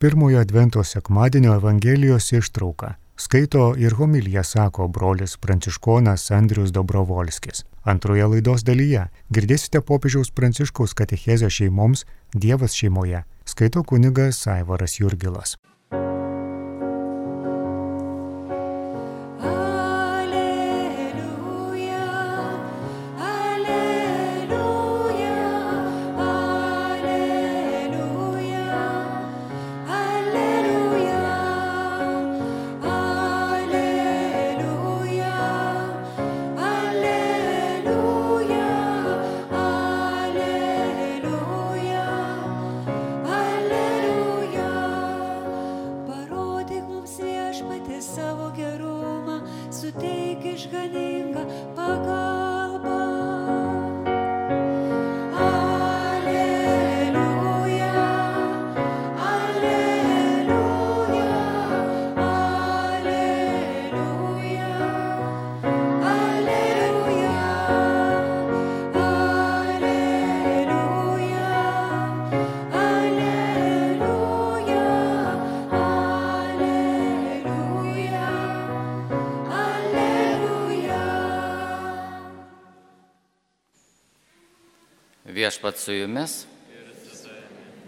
pirmojo Advento sekmadienio Evangelijos ištrauką. Skaito ir homiliją sako brolis pranciškonas Andrius Dobrovolskis. Antroje laidos dalyje girdėsite popiežiaus pranciškaus katechezę šeimoms Dievas šeimoje. Skaito kunigas Aivaras Jurgilas. Viešpat su jumis.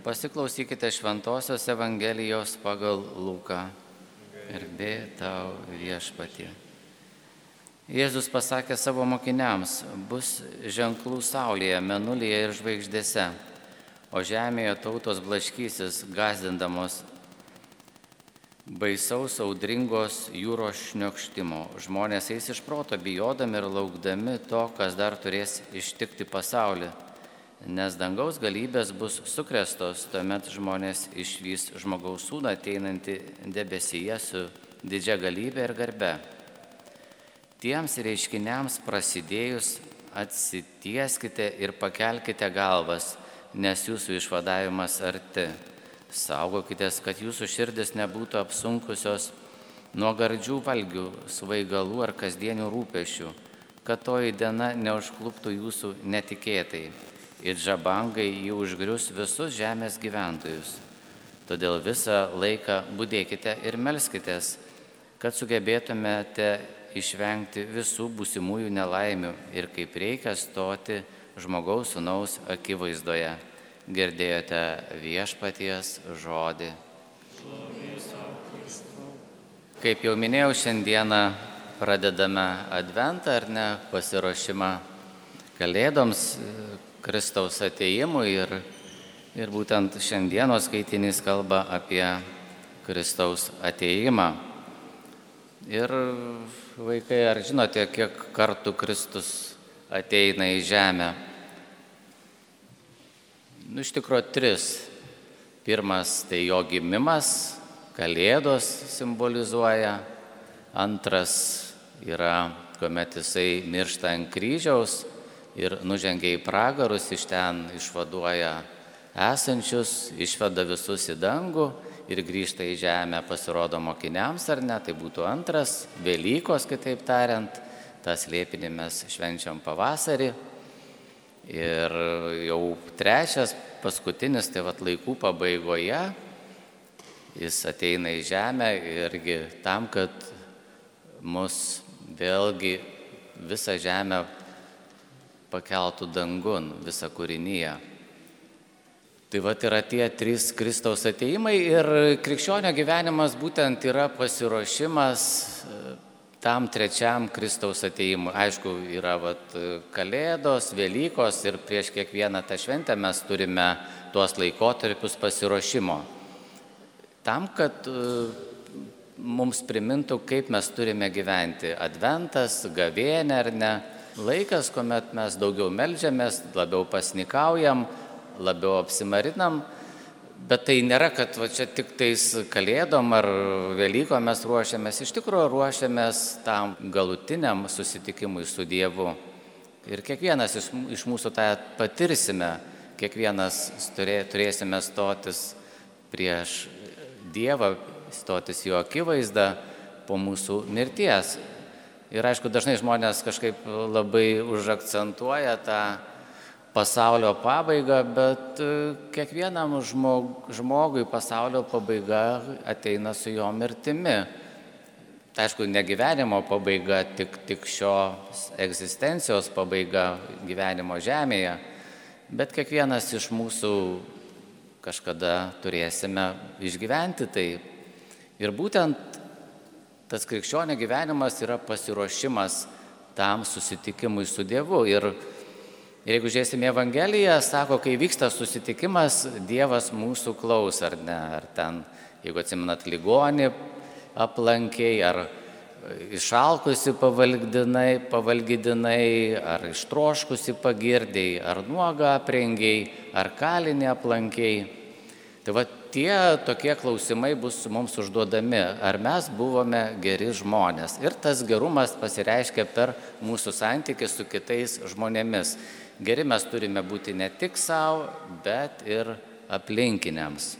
Pasiklausykite Šventojios Evangelijos pagal Luką. Ir bė tau viešpatie. Jėzus pasakė savo mokiniams, bus ženklų saulėje, menulyje ir žvaigždėse, o žemėje tautos blaškysis, gazdindamos baisaus audringos jūros šniokštimo. Žmonės eis iš proto, bijodami ir laukdami to, kas dar turės ištikti pasaulį nes dangaus galybės bus sukrestos, tuomet žmonės išvys žmogaus sūną ateinantį debesyje su didžia galybė ir garbe. Tiems reiškiniams prasidėjus atsitieskite ir pakelkite galvas, nes jūsų išvadavimas arti. Saugokitės, kad jūsų širdis nebūtų apsunkusios nuo gardžių valgių, svaigalų ar kasdienių rūpešių, kad toji diena neužkluptų jūsų netikėtai ir žabangai jį užgrius visus žemės gyventojus. Todėl visą laiką būdėkite ir melskitės, kad sugebėtumėte išvengti visų būsimųjų nelaimių ir kaip reikia stoti žmogaus sunaus akivaizdoje. Girdėjote viešpaties žodį. Kaip jau minėjau, šiandieną pradedame Adventą ar ne pasiruošimą Kalėdoms, Kristaus ateimui ir, ir būtent šiandienos skaitinys kalba apie Kristaus ateimą. Ir vaikai, ar žinote, kiek kartų Kristus ateina į žemę? Nu, iš tikrųjų, tris. Pirmas tai jo gimimas, Kalėdos simbolizuoja. Antras yra, kuomet jisai miršta ant kryžiaus ir nužengia į pragarus, iš ten išvaduoja esančius, išveda visus į dangų ir grįžta į žemę, pasirodo mokiniams ar ne, tai būtų antras, Velykos kitaip tariant, tas liepinį mes švenčiam pavasarį. Ir jau trečias, paskutinis, tai vad laikų pabaigoje, jis ateina į žemę irgi tam, kad mus vėlgi visą žemę pakeltų dangun visą kūrinyje. Tai va yra tie trys Kristaus ateimai ir krikščionio gyvenimas būtent yra pasiruošimas e, tam trečiam Kristaus ateimui. Aišku, yra vat, Kalėdos, Velykos ir prieš kiekvieną tą šventę mes turime tuos laikotarpius pasiruošimo. Tam, kad e, mums primintų, kaip mes turime gyventi. Adventas, gavėnė ar ne laikas, kuomet mes daugiau melžiamės, labiau pasnikaujam, labiau apsimarinam, bet tai nėra, kad va, čia tik tais kalėdom ar Velyko mes ruošiamės, iš tikrųjų ruošiamės tam galutiniam susitikimui su Dievu. Ir kiekvienas iš, mūsų tą patirsime, kiekvienas turė, turėsime stotis prieš Dievą, stotis jo akivaizdą po mūsų mirties. Ir aišku, dažnai žmonės kažkaip labai užakcentuoja tą pasaulio pabaigą, bet e, kiekvienam žmog, žmogui pasaulio pabaiga ateina su jo mirtimi. Tai aišku, ne gyvenimo pabaiga, tik, tik šios egzistencijos pabaiga gyvenimo žemėje, bet kiekvienas iš mūsų kažkada turėsime išgyventi tai. Ir būtent tas krikščionio gyvenimas yra pasiruošimas tam susitikimui su Dievu. Ir jeigu žiūrėsime Evangeliją, sako, kai vyksta susitikimas, Dievas mūsų klaus, ar ne, ar ten, jeigu atsimenat ligonį aplankiai, ar išalkusi pavalgdinai, pavalgydinai, ar ištroškusi pagirdėjai, ar nuoga aprengiai, ar kalinį aplankiai. Tai va tie tokie klausimai bus mums užduodami, ar mes buvome geri žmonės. Ir tas gerumas pasireiškia per mūsų santykį su kitais žmonėmis. Geri mes turime būti ne tik savo, bet ir aplinkiniams.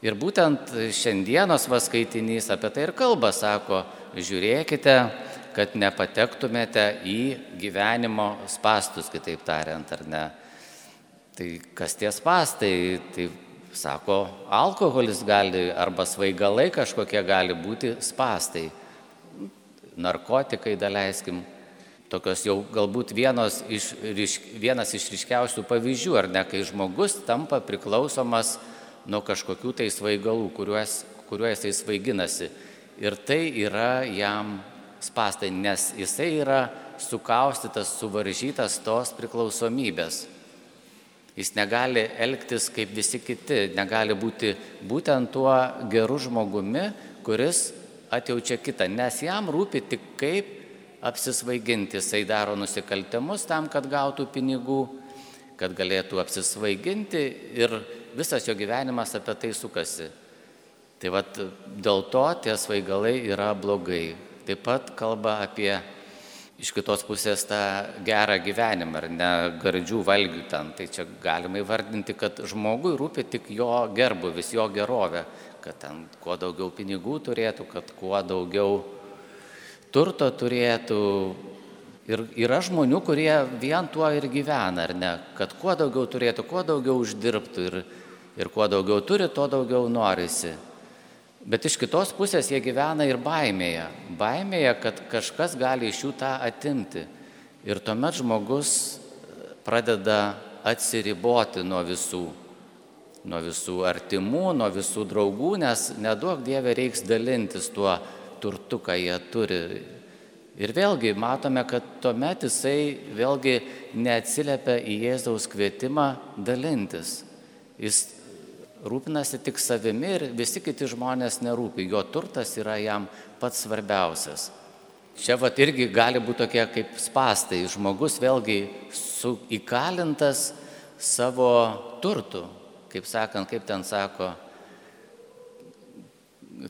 Ir būtent šiandienos vaskaitinys apie tai ir kalba, sako, žiūrėkite, kad nepatektumėte į gyvenimo spastus, kitaip tariant, ar ne. Tai kas tie spastai, tai sako, alkoholis gali arba svaigalai kažkokie gali būti spastai, narkotikai, daleiskim, tokios jau galbūt vienos iš, vienas iš ryškiausių pavyzdžių, ar ne, kai žmogus tampa priklausomas nuo kažkokių tai svaigalų, kuriuos, kuriuos jis svaiginasi. Ir tai yra jam spastai, nes jisai yra sukaustytas, suvaržytas tos priklausomybės. Jis negali elgtis kaip visi kiti, negali būti būtent tuo geru žmogumi, kuris atjaučia kitą, nes jam rūpi tik kaip apsisvaiginti. Jisai daro nusikaltimus tam, kad gautų pinigų, kad galėtų apsisvaiginti ir visas jo gyvenimas apie tai sukasi. Tai vad dėl to tie svaigalai yra blogai. Taip pat kalba apie iš kitos pusės tą gerą gyvenimą, ar ne gardžių valgių ten. Tai čia galima įvardinti, kad žmogui rūpi tik jo gerbuvis, jo gerovė, kad ten kuo daugiau pinigų turėtų, kad kuo daugiau turto turėtų. Ir yra žmonių, kurie vien tuo ir gyvena, ar ne, kad kuo daugiau turėtų, kuo daugiau uždirbtų ir, ir kuo daugiau turi, tuo daugiau norisi. Bet iš kitos pusės jie gyvena ir baimėje. Baimėje, kad kažkas gali iš jų tą atimti. Ir tuomet žmogus pradeda atsiriboti nuo visų. Nuo visų artimų, nuo visų draugų, nes nedaug Dieve reiks dalintis tuo turtu, ką jie turi. Ir vėlgi matome, kad tuomet jisai vėlgi neatsiliepia į Jėzaus kvietimą dalintis. Jis rūpinasi tik savimi ir visi kiti žmonės nerūpi, jo turtas yra jam pats svarbiausias. Čia vat irgi gali būti tokie kaip spastai, žmogus vėlgi įkalintas savo turtų, kaip sakant, kaip ten sako,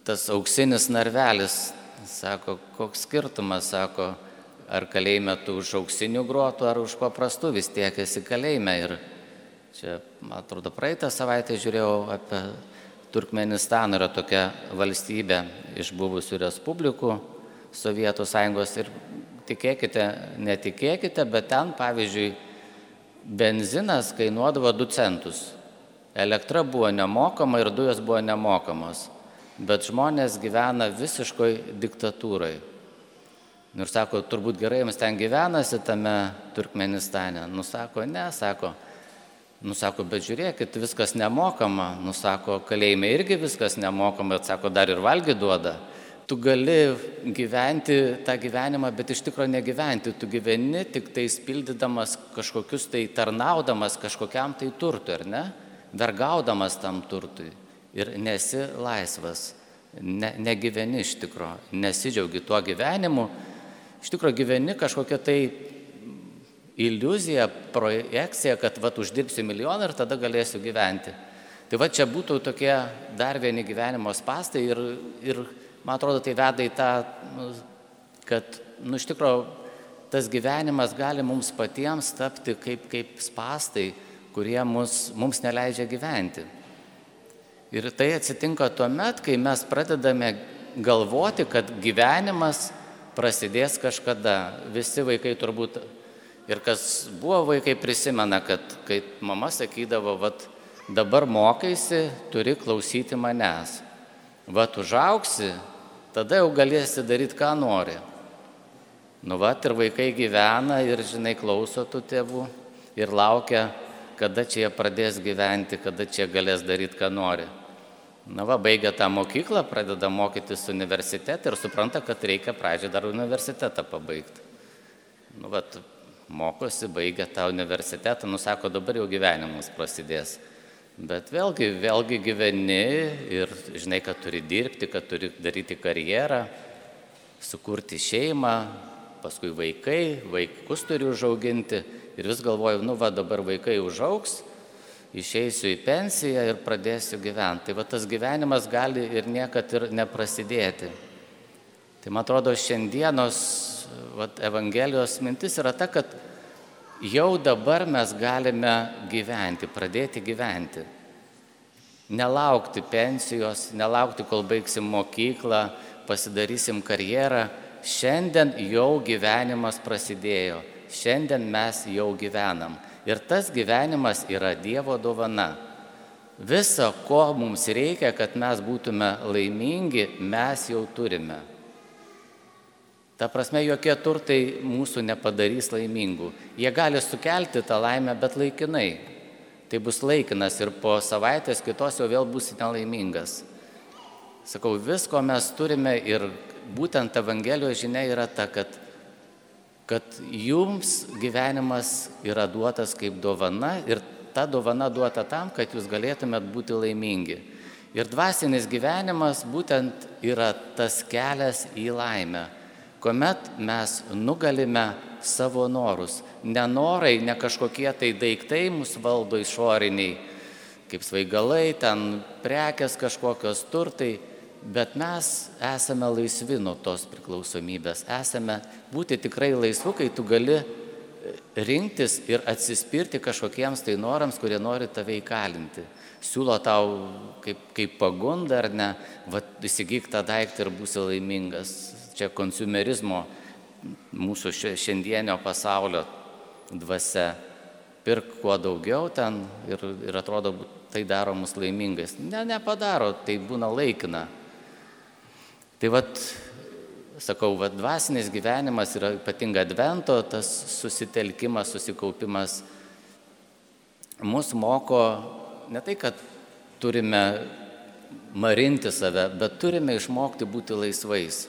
tas auksinis narvelis, sako, koks skirtumas, sako, ar kalėjime tu už auksinių grotų, ar už paprastų, vis tiek esi kalėjime ir Čia, man atrodo, praeitą savaitę žiūrėjau apie Turkmenistaną, yra tokia valstybė iš buvusių respublikų Sovietų sąjungos ir tikėkite, netikėkite, bet ten, pavyzdžiui, benzinas kainuodavo 2 centus. Elektra buvo nemokama ir dujos buvo nemokamos, bet žmonės gyvena visiškoj diktatūrai. Ir sako, turbūt gerai jums ten gyvenasi tame Turkmenistane. Nusako, ne, sako, Nusako, bet žiūrėkit, viskas nemokama. Nusako, kalėjime irgi viskas nemokama, bet sako, dar ir valgy duoda. Tu gali gyventi tą gyvenimą, bet iš tikrųjų negyventi. Tu gyveni tik tai spildydamas kažkokius tai tarnaudamas kažkokiam tai turtui, ar ne? Vergaudamas tam turtui. Ir nesi laisvas. Ne, negyveni iš tikrųjų. Nesidžiaugi tuo gyvenimu. Iš tikrųjų gyveni kažkokia tai iliuzija, projekcija, kad vat uždirbsiu milijoną ir tada galėsiu gyventi. Tai va čia būtų tokie dar vieni gyvenimo spastai ir, ir man atrodo tai veda į tą, nu, kad, nu, iš tikrųjų, tas gyvenimas gali mums patiems tapti kaip, kaip spastai, kurie mus, mums neleidžia gyventi. Ir tai atsitinka tuo met, kai mes pradedame galvoti, kad gyvenimas prasidės kažkada. Visi vaikai turbūt Ir kas buvo vaikai prisimena, kad kai mama sakydavo, vat dabar mokaisi, turi klausyti manęs. Vat užauksi, tada jau galėsi daryti, ką nori. Nu vat ir vaikai gyvena ir, žinai, klauso tų tėvų ir laukia, kada čia jie pradės gyventi, kada čia galės daryti, ką nori. Na va, baigia tą mokyklą, pradeda mokytis universitetą ir supranta, kad reikia pradžią dar universitetą pabaigti. Nu, vat, mokosi, baigia tą universitetą, nusako, dabar jau gyvenimas prasidės. Bet vėlgi, vėlgi gyveni ir žinai, kad turi dirbti, kad turi daryti karjerą, sukurti šeimą, paskui vaikai, vaikus turi užauginti ir vis galvoju, nu va dabar vaikai užauks, išeisiu į pensiją ir pradėsiu gyventi. Tai va tas gyvenimas gali ir niekad ir neprasidėti. Tai man atrodo, šiandienos vat, Evangelijos mintis yra ta, kad jau dabar mes galime gyventi, pradėti gyventi. Nelaukti pensijos, nelaukti, kol baigsim mokyklą, pasidarysim karjerą. Šiandien jau gyvenimas prasidėjo, šiandien mes jau gyvenam. Ir tas gyvenimas yra Dievo dovana. Visa, ko mums reikia, kad mes būtume laimingi, mes jau turime. Ta prasme, jokie turtai mūsų nepadarys laimingų. Jie gali sukelti tą laimę, bet laikinai. Tai bus laikinas ir po savaitės kitos jau vėl būsi nelaimingas. Sakau, visko mes turime ir būtent Evangelijos žinia yra ta, kad, kad jums gyvenimas yra duotas kaip dovana ir ta dovana duota tam, kad jūs galėtumėt būti laimingi. Ir dvasinis gyvenimas būtent yra tas kelias į laimę kuomet mes nugalime savo norus. Nenorai, ne kažkokie tai daiktai mus valdo išoriniai, kaip svaigalai, ten prekes kažkokios turtai, bet mes esame laisvi nuo tos priklausomybės. Esame būti tikrai laisvu, kai tu gali rinktis ir atsispirti kažkokiems tai norams, kurie nori tave įkalinti. Siūlo tau kaip, kaip pagunda ar ne, va, įsigyk tą daiktą ir būsi laimingas čia konsumerizmo mūsų šiandienio pasaulio dvasia. Pirk kuo daugiau ten ir, ir atrodo, tai daro mus laimingais. Ne, nepadaro, tai būna laikina. Tai vad, sakau, vad dvasinis gyvenimas yra ypatinga advento, tas susitelkimas, susikaupimas mus moko ne tai, kad turime marinti save, bet turime išmokti būti laisvais.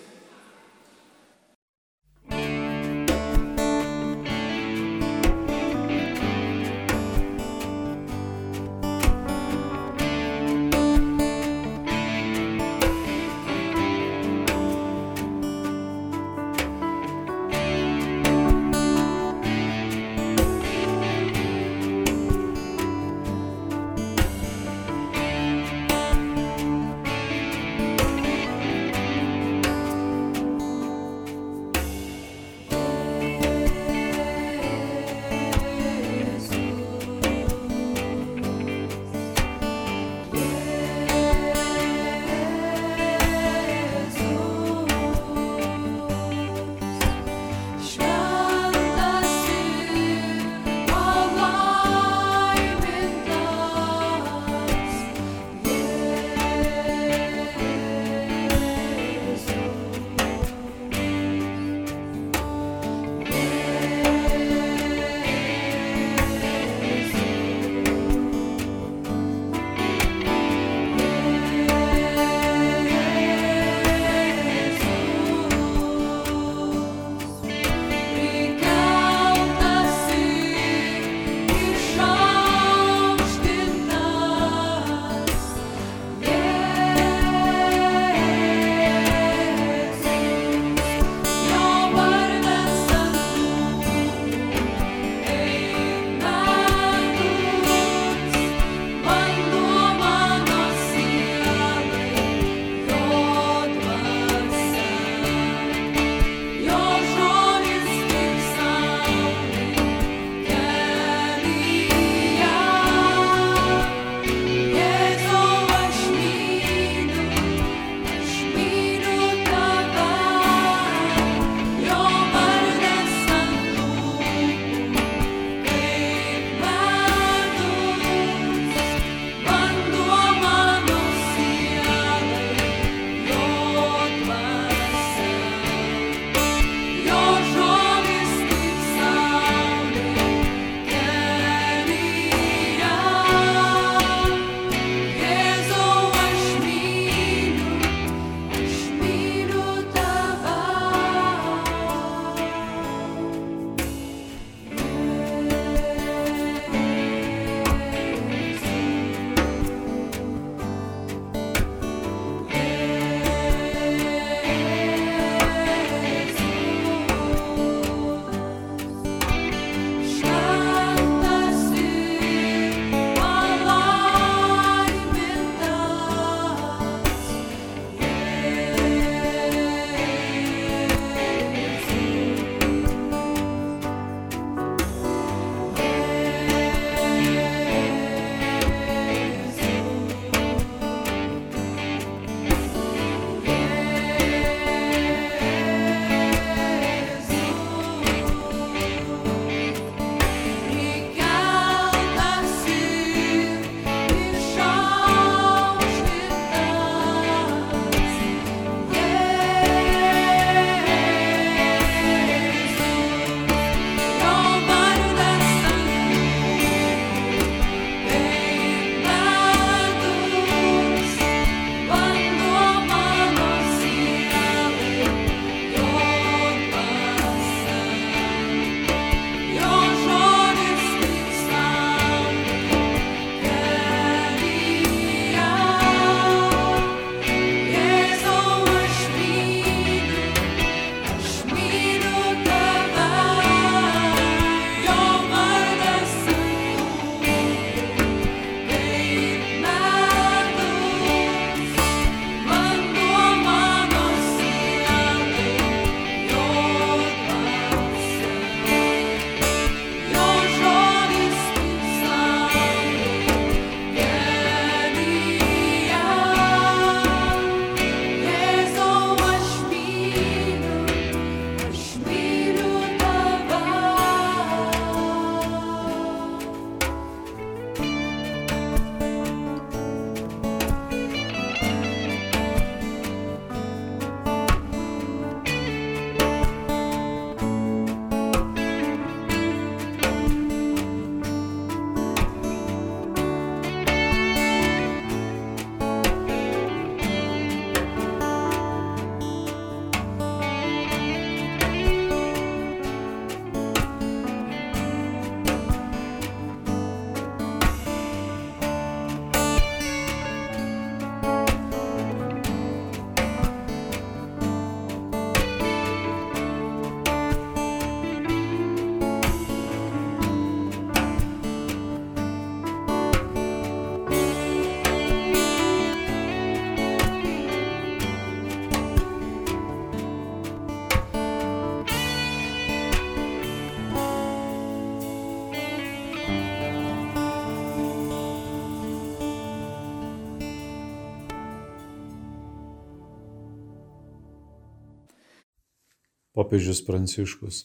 Popiežius Pranciškus.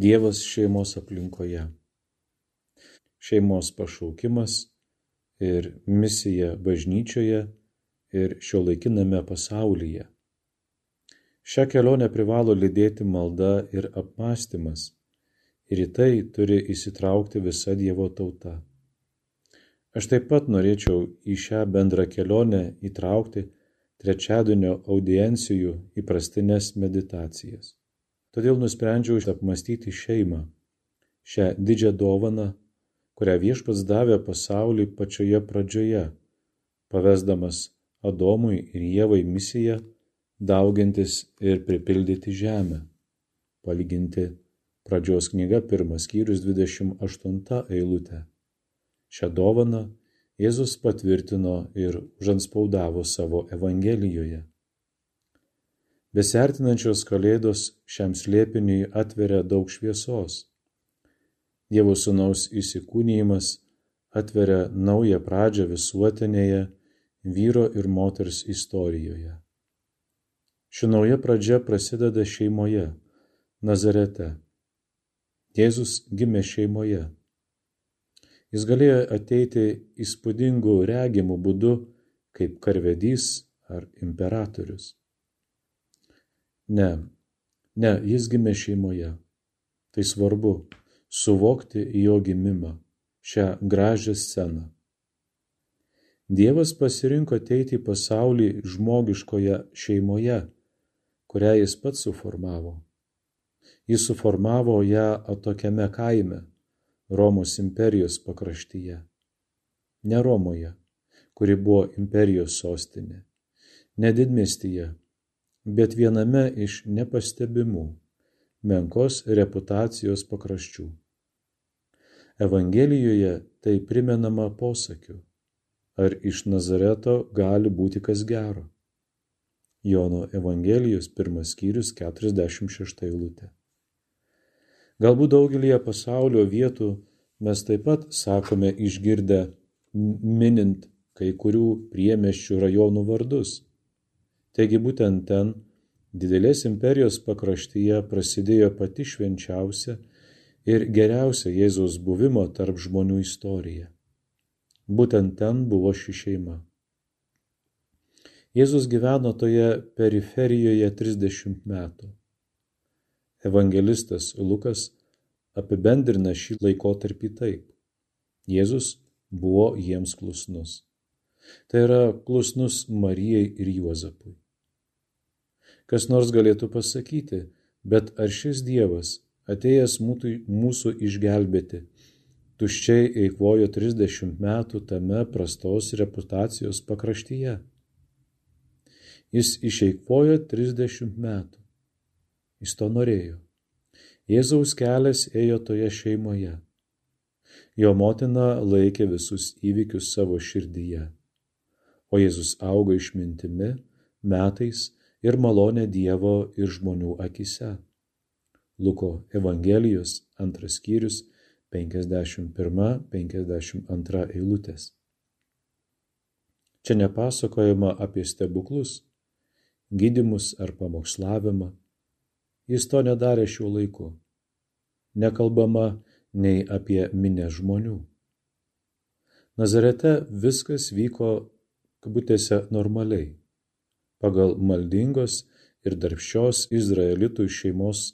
Dievas šeimos aplinkoje. Šeimos pašaukimas ir misija bažnyčioje ir šio laikiname pasaulyje. Šią kelionę privalo lydėti malda ir apmąstymas, ir į tai turi įsitraukti visa Dievo tauta. Aš taip pat norėčiau į šią bendrą kelionę įtraukti trečiadienio audiencijų įprastines meditacijas. Todėl nusprendžiau apmastyti šeimą, šią didžią dovaną, kurią viešpats davė pasaulį pačioje pradžioje, pavesdamas Adomui ir Jėvai misiją daugintis ir pripildyti žemę. Palyginti pradžios knyga pirmas skyrius 28 eilutė. Šią dovaną Jėzus patvirtino ir užanspaudavo savo Evangelijoje. Besertinančios kalėdos šiam slėpiniui atveria daug šviesos. Dievo Sūnaus įsikūnyjimas atveria naują pradžią visuotinėje vyro ir moters istorijoje. Ši nauja pradžia prasideda šeimoje, Nazarete. Jėzus gimė šeimoje. Jis galėjo ateiti įspūdingu regimu būdu kaip karvedys ar imperatorius. Ne, ne, jis gimė šeimoje. Tai svarbu suvokti jo gimimą, šią gražią sceną. Dievas pasirinko ateiti į pasaulį žmogiškoje šeimoje, kurią jis pats suformavo. Jis suformavo ją atokiame kaime Romos imperijos pakraštyje. Ne Romoje, kuri buvo imperijos sostinė, ne didmestyje, bet viename iš nepastebimų, menkos reputacijos pakraščių. Evangelijoje tai primenama posakiu, ar iš Nazareto gali būti kas gero. Jono Evangelijos pirmas skyrius 46 eilutė. Galbūt daugelie pasaulio vietų mes taip pat sakome išgirdę minint kai kurių priemeščių rajonų vardus. Taigi būtent ten, didelės imperijos pakraštyje, prasidėjo pati švenčiausia ir geriausia Jėzaus buvimo tarp žmonių istorija. Būtent ten buvo ši šeima. Jėzus gyveno toje periferijoje 30 metų. Evangelistas Lukas apibendrina šį laikotarpį taip. Jėzus buvo jiems klusnus. Tai yra klusnus Marijai ir Juozapui. Kas nors galėtų pasakyti, bet ar šis Dievas, atėjęs mūsų išgelbėti, tuščiai eikvojo 30 metų tame prastos reputacijos pakraštyje? Jis išeikvojo 30 metų. Jis to norėjo. Jėzaus kelias ėjo toje šeimoje. Jo motina laikė visus įvykius savo širdyje, o Jėzus augo išmintimi, metais ir malonė Dievo ir žmonių akise. Luko Evangelijos antras skyrius 51-52 eilutės. Čia nepasakojama apie stebuklus, gydimus ar pamokslavimą Jis to nedarė šiuo laiku. Nekalbama nei apie minę žmonių. Nazarete viskas vyko kabutėse normaliai, pagal maldingos ir darbščios izraelitų šeimos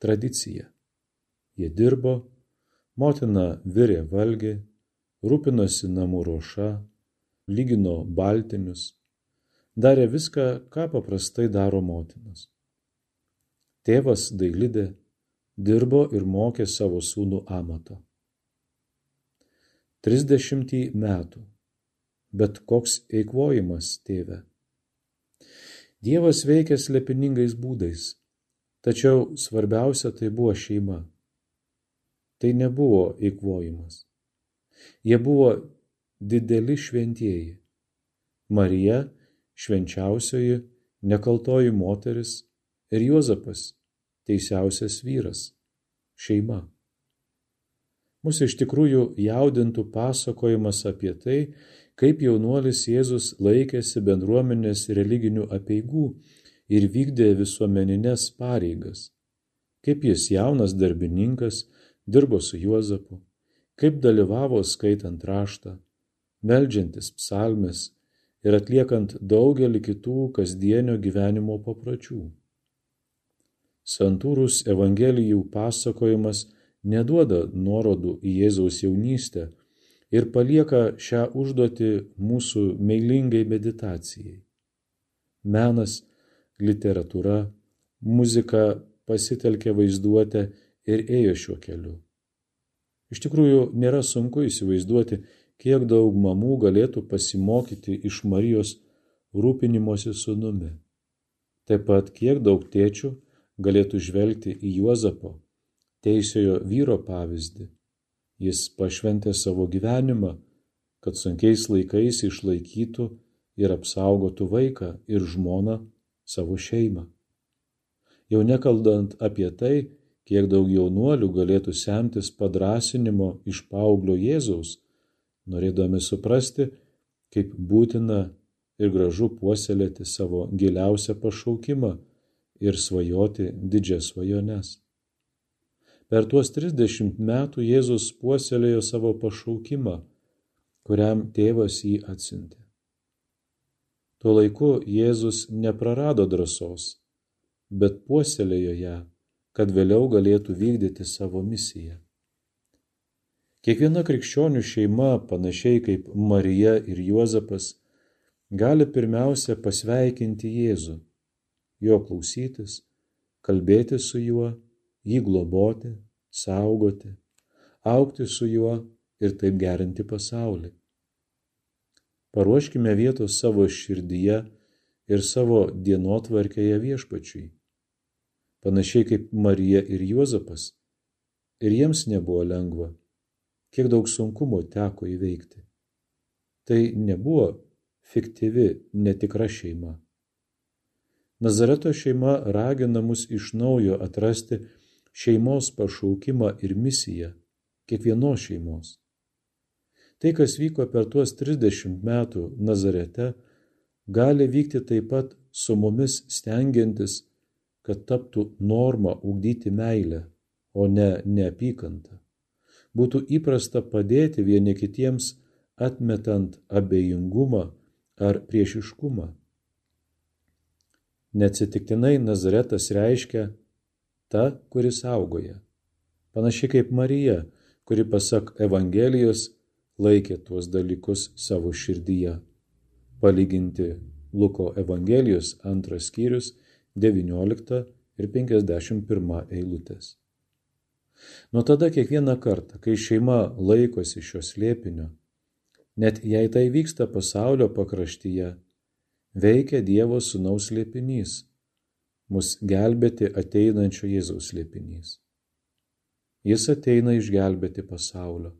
tradiciją. Jie dirbo, motina virė valgį, rūpinosi namų ruoša, lygino baltinius, darė viską, ką paprastai daro motinos. Tėvas dailidė dirbo ir mokė savo sūnų amato. Trisdešimtį metų. Bet koks eikvojimas, tėve. Dievas veikia slepiningais būdais, tačiau svarbiausia tai buvo šeima. Tai nebuvo eikvojimas. Jie buvo dideli šventieji. Marija, švenčiausioji, nekaltoji moteris ir Juozapas, teisiausias vyras - šeima. Mūsų iš tikrųjų jaudintų pasakojimas apie tai, kaip jaunuolis Jėzus laikėsi bendruomenės religinių apieigų ir vykdė visuomeninės pareigas. Kaip jis jaunas darbininkas dirbo su Juozapu, kaip dalyvavo skaitant raštą, meldžiantis psalmes ir atliekant daugelį kitų kasdienio gyvenimo papročių. Santūrus Evangelijų pasakojimas neduoda nuorodų į Jėzaus jaunystę ir palieka šią užduotį mūsų meilingai meditacijai. Menas literatūra, muzika pasitelkė vaizduotę ir ėjo šiuo keliu. Iš tikrųjų, nėra sunku įsivaizduoti, kiek daug mamų galėtų pasimokyti iš Marijos rūpinimosi sunumi. Taip pat kiek daug tėčių galėtų žvelgti į Juozapo, teisiojo vyro pavyzdį. Jis pašventė savo gyvenimą, kad sunkiais laikais išlaikytų ir apsaugotų vaiką ir žmoną savo šeimą. Jau nekalbant apie tai, kiek daug jaunuolių galėtų semtis padrasinimo iš paauglio Jėzaus, norėdami suprasti, kaip būtina ir gražu puoselėti savo giliausią pašaukimą ir svajoti didžias svajones. Per tuos 30 metų Jėzus puoselėjo savo pašaukimą, kuriam tėvas jį atsintė. Tuo laiku Jėzus neprarado drąsos, bet puoselėjo ją, kad vėliau galėtų vykdyti savo misiją. Kiekviena krikščionių šeima, panašiai kaip Marija ir Juozapas, gali pirmiausia pasveikinti Jėzų, jo klausytis, kalbėti su juo, jį globoti, saugoti, aukti su juo ir taip gerinti pasaulį. Paruoškime vietos savo širdyje ir savo dienotvarkėje viešpačiui. Panašiai kaip Marija ir Juozapas. Ir jiems nebuvo lengva. Kiek daug sunkumo teko įveikti. Tai nebuvo fiktyvi, netikra šeima. Nazareto šeima ragina mus iš naujo atrasti šeimos pašaukimą ir misiją kiekvienos šeimos. Tai, kas vyko per tuos 30 metų Nazarete, gali vykti taip pat su mumis stengiantis, kad taptų norma ugdyti meilę, o ne neapykantą. Būtų įprasta padėti vieni kitiems atmetant abejingumą ar priešiškumą. Neatsitiktinai Nazaretas reiškia ta, kuris augoja. Panašiai kaip Marija, kuri pasak Evangelijos laikė tuos dalykus savo širdyje. Palyginti Luko Evangelijos antras skyrius 19 ir 51 eilutės. Nuo tada kiekvieną kartą, kai šeima laikosi šios lėpinio, net jei tai vyksta pasaulio pakraštyje, veikia Dievo sunaus lėpinys, mus gelbėti ateinančio Jėzaus lėpinys. Jis ateina išgelbėti pasaulio.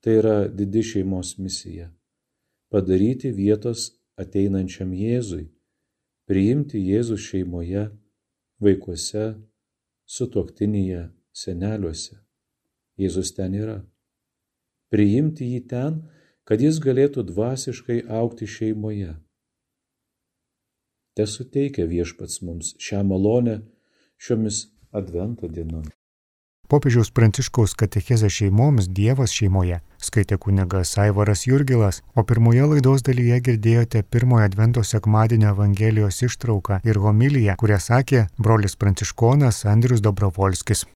Tai yra didi šeimos misija - padaryti vietos ateinančiam Jėzui, priimti Jėzų šeimoje, vaikuose, sutuoktinėje, seneliuose. Jėzus ten yra. Priimti jį ten, kad jis galėtų dvasiškai aukti šeimoje. Te suteikia viešpats mums šią malonę šiomis advento dienomis. Popiežiaus Pranciškaus katechezę šeimoms Dievas šeimoje skaitė kunigas Aivaras Jurgilas, o pirmoje laidos dalyje girdėjote pirmojo Advento sekmadienio Evangelijos ištrauką ir homiliją, kurią sakė brolis Pranciškonas Andrius Dobrovolskis.